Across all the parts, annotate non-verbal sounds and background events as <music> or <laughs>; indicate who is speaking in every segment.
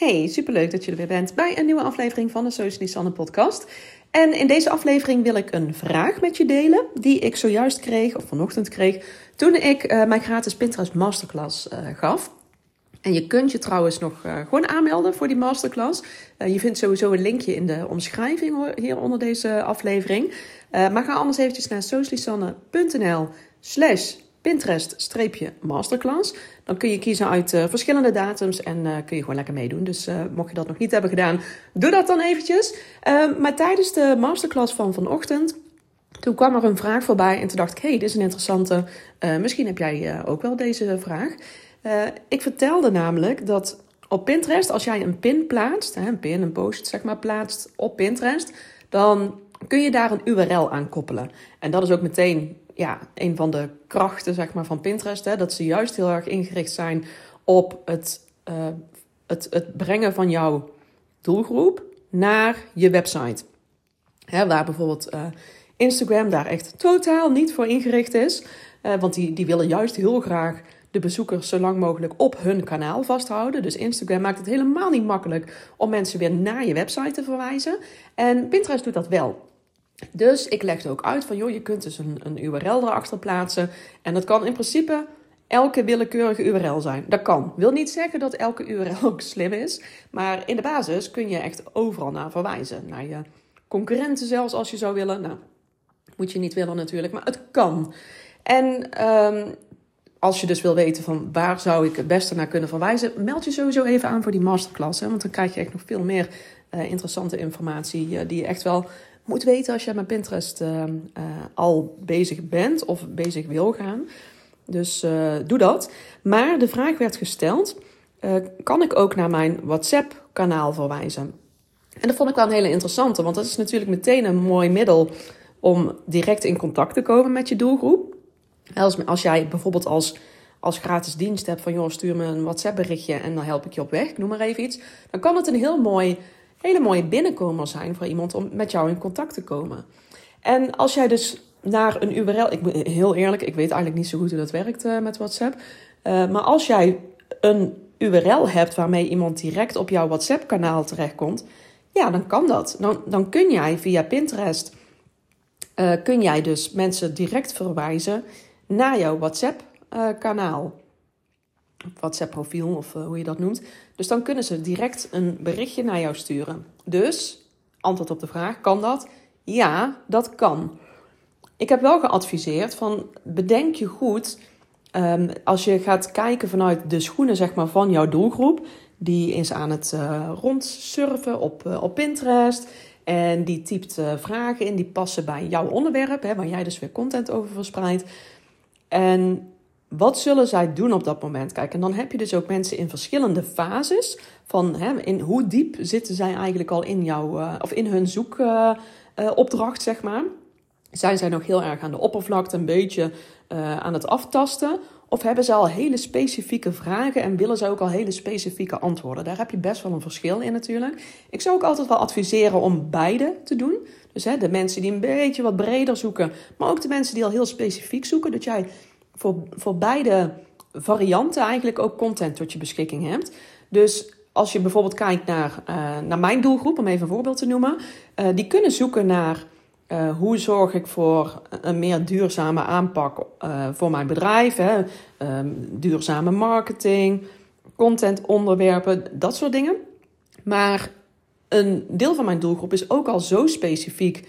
Speaker 1: Hey, superleuk dat je er weer bent bij een nieuwe aflevering van de Social Sanne podcast. En in deze aflevering wil ik een vraag met je delen die ik zojuist kreeg, of vanochtend kreeg, toen ik uh, mijn gratis Pinterest masterclass uh, gaf. En je kunt je trouwens nog uh, gewoon aanmelden voor die masterclass. je vindt sowieso een linkje in de omschrijving hier onder deze aflevering. maar ga anders eventjes naar socialisanne.nl slash Pinterest-masterclass. Dan kun je kiezen uit uh, verschillende datums en uh, kun je gewoon lekker meedoen. Dus uh, mocht je dat nog niet hebben gedaan, doe dat dan eventjes. Ehm, maar tijdens de masterclass van vanochtend, toen kwam er een vraag voorbij en toen dacht ik, hey, dit is een interessante. misschien heb jij ook wel deze vraag. ik vertelde namelijk dat op Pinterest, als jij een pin plaatst, een pin, een post zeg maar, plaatst op Pinterest, dan kun je daar een URL aan koppelen. En dat is ook meteen ja, een van de krachten zeg maar, van Pinterest. Hè, dat ze juist heel erg ingericht zijn op het, uh, het, het brengen van jouw doelgroep naar je website. Hè, waar bijvoorbeeld uh, Instagram daar echt totaal niet voor ingericht is. Uh, want die, die willen juist heel graag de bezoekers zo lang mogelijk op hun kanaal vasthouden. Dus Instagram maakt het helemaal niet makkelijk om mensen weer naar je website te verwijzen. En Pinterest doet dat wel. Dus ik legde ook uit van, joh, je kunt dus een, een URL erachter plaatsen. En dat kan in principe elke willekeurige URL zijn. Dat kan. Wil niet zeggen dat elke URL <laughs> ook slim is. Maar in de basis kun je echt overal naar verwijzen. Naar je concurrenten zelfs als je zou willen. Nou, moet je niet willen natuurlijk, maar het kan. En um, als je dus wil weten van waar zou ik het beste naar kunnen verwijzen, meld je sowieso even aan voor die masterclass. Hè, want dan krijg je echt nog veel meer uh, interessante informatie uh, die je echt wel moet weten als je met Pinterest uh, al bezig bent of bezig wil gaan. Dus uh, doe dat. Maar de vraag werd gesteld: kan ik ook naar mijn WhatsApp-kanaal verwijzen? En dat vond ik wel een hele interessante, want dat is natuurlijk meteen een mooi middel om direct in contact te komen met je doelgroep. Als, als jij bijvoorbeeld als, als gratis dienst hebt van joh, stuur me een WhatsApp berichtje en dan help ik je op weg, noem maar even iets. Dan kan het een heel mooi hele mooie binnenkomer zijn voor iemand om met jou in contact te komen. En als jij dus naar een URL, ik ben heel eerlijk, ik weet eigenlijk niet zo goed hoe dat werkt uh, met WhatsApp. Uh, maar als jij een URL hebt waarmee iemand direct op jouw WhatsApp-kanaal terechtkomt, ja, dan kan dat. Dan, dan kun jij via Pinterest, uh, kun jij dus mensen direct verwijzen naar jouw WhatsApp-kanaal. WhatsApp-profiel of hoe je dat noemt. Dus dan kunnen ze direct een berichtje naar jou sturen. Dus, antwoord op de vraag, kan dat? Ja, dat kan. Ik heb wel geadviseerd van bedenk je goed um, als je gaat kijken vanuit de schoenen zeg maar, van jouw doelgroep. Die is aan het uh, rondsurfen op, uh, op Pinterest. En die typt vragen in die passen bij jouw onderwerp, hè, waar jij dus weer content over verspreidt. En wat zullen zij doen op dat moment? Kijk, en dan heb je dus ook mensen in verschillende fases van hè, in hoe diep zitten zij eigenlijk al in jouw uh, of in hun zoekopdracht, zeg maar. Zijn zij nog heel erg aan de oppervlakte, een beetje uh, aan het aftasten? Of hebben ze al hele specifieke vragen en willen ze ook al hele specifieke antwoorden? Daar heb je best wel een verschil in natuurlijk. Ik zou ook altijd wel adviseren om beide te doen. Dus hè, de mensen die een beetje wat breder zoeken, maar ook de mensen die al heel specifiek zoeken. Dat jij voor, voor beide varianten eigenlijk ook content tot je beschikking hebt. Dus als je bijvoorbeeld kijkt naar, uh, naar mijn doelgroep, om even een voorbeeld te noemen, uh, die kunnen zoeken naar uh, hoe zorg ik voor een meer duurzame aanpak voor mijn bedrijf, hè? Um, duurzame marketing, content onderwerpen, dat soort dingen. Maar een deel van mijn doelgroep is ook al zo specifiek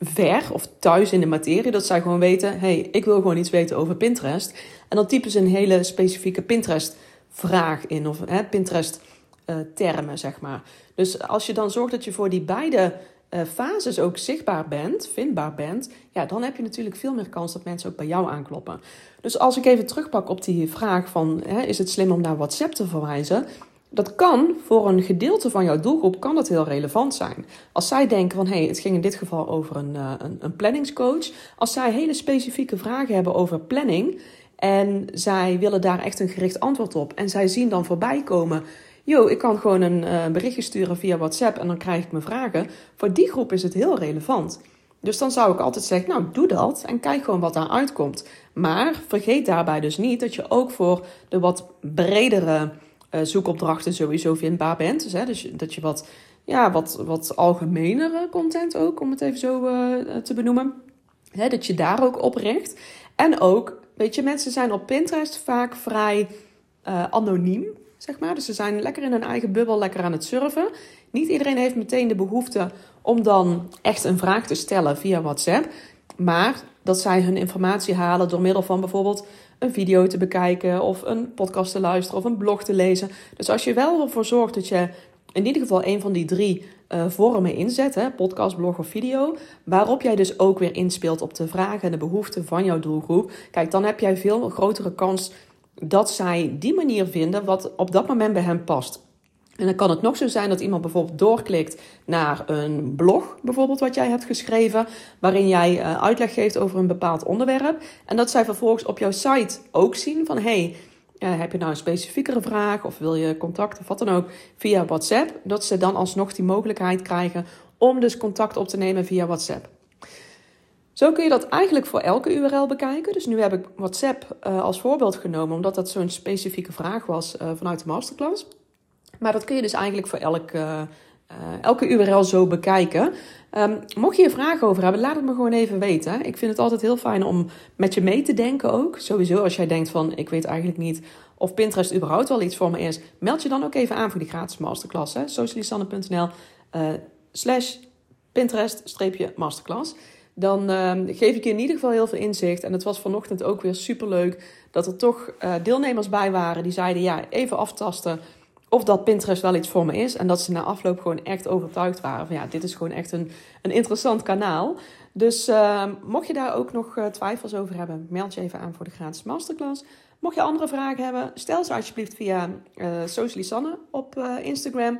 Speaker 1: ver of thuis in de materie. Dat zij gewoon weten: hey, ik wil gewoon iets weten over Pinterest. En dan typen ze een hele specifieke Pinterest-vraag in, of Pinterest-termen, uh, zeg maar. Dus als je dan zorgt dat je voor die beide uh, fases ook zichtbaar bent, vindbaar bent, ja, dan heb je natuurlijk veel meer kans dat mensen ook bij jou aankloppen. Dus als ik even terugpak op die vraag van: hè, is het slim om naar WhatsApp te verwijzen? Dat kan voor een gedeelte van jouw doelgroep kan dat heel relevant zijn. Als zij denken van hé, hey, het ging in dit geval over een, uh, een, een planningscoach. Als zij hele specifieke vragen hebben over planning en zij willen daar echt een gericht antwoord op. En zij zien dan voorbij komen. Yo, ik kan gewoon een uh, berichtje sturen via WhatsApp en dan krijg ik mijn vragen. Voor die groep is het heel relevant. Dus dan zou ik altijd zeggen, nou doe dat en kijk gewoon wat daar uitkomt. Maar vergeet daarbij dus niet dat je ook voor de wat bredere zoekopdrachten sowieso vindbaar bent. Dus, hè, dus dat je wat, ja, wat, wat algemenere content ook, om het even zo te benoemen. Hè, dat je daar ook op richt. En ook, weet je, mensen zijn op Pinterest vaak vrij anoniem zeg maar. Dus ze zijn lekker in hun eigen bubbel, lekker aan het surfen. Niet iedereen heeft meteen de behoefte om dan echt een vraag te stellen via WhatsApp. Maar dat zij hun informatie halen door middel van bijvoorbeeld een video te bekijken of een podcast te luisteren of een blog te lezen. Dus als je wel ervoor zorgt dat je in ieder geval een van die drie uh, vormen inzet, hè, podcast, blog of video, waarop jij dus ook weer inspeelt op de vragen en de behoeften van jouw doelgroep. Kijk, dan heb jij veel grotere kans dat zij die manier vinden wat op dat moment bij hen past. En dan kan het nog zo zijn dat iemand bijvoorbeeld doorklikt naar een blog, bijvoorbeeld wat jij hebt geschreven, waarin jij uh, uitleg geeft over een bepaald onderwerp. En dat zij vervolgens op jouw site ook zien van hey, uh, heb je nou een specifiekere vraag of wil je contact of wat dan ook via WhatsApp, dat ze dan alsnog die mogelijkheid krijgen om dus contact op te nemen via WhatsApp. Zo kun je dat eigenlijk voor elke URL bekijken. Dus nu heb ik WhatsApp uh, als voorbeeld genomen, omdat dat zo'n specifieke vraag was vanuit de masterclass. Maar dat kun je dus eigenlijk voor elke, uh, elke URL zo bekijken. Um, mocht je er vragen over hebben, laat het me gewoon even weten. Ik vind het altijd heel fijn om met je mee te denken ook. Sowieso als jij denkt van, ik weet eigenlijk niet of Pinterest überhaupt wel iets voor me is. Meld je dan ook even aan voor die gratis masterclass. Socialisanne.nl slash Pinterest-masterclass dan uh, geef ik je in ieder geval heel veel inzicht. En het was vanochtend ook weer superleuk dat er toch uh, deelnemers bij waren die zeiden: ja, even aftasten of dat Pinterest wel iets voor me is. En dat ze na afloop gewoon echt overtuigd waren van ja, dit is gewoon echt een, een interessant kanaal. Dus uh, mocht je daar ook nog uh, twijfels over hebben, meld je even aan voor de gratis masterclass. Mocht je andere vragen hebben, stel ze alsjeblieft via uh, Socially Sanne op Instagram.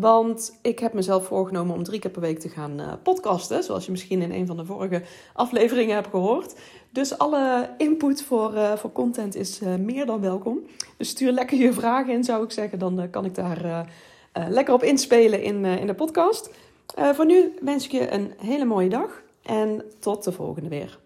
Speaker 1: Want ik heb mezelf voorgenomen om drie keer per week te gaan uh, podcasten. Zoals je misschien in een van de vorige afleveringen hebt gehoord. Dus alle input voor, uh, voor content is uh, meer dan welkom. Dus stuur lekker je vragen in, zou ik zeggen. Dan kan ik daar lekker op inspelen in, in de podcast. voor nu wens ik je een hele mooie dag. En tot de volgende weer.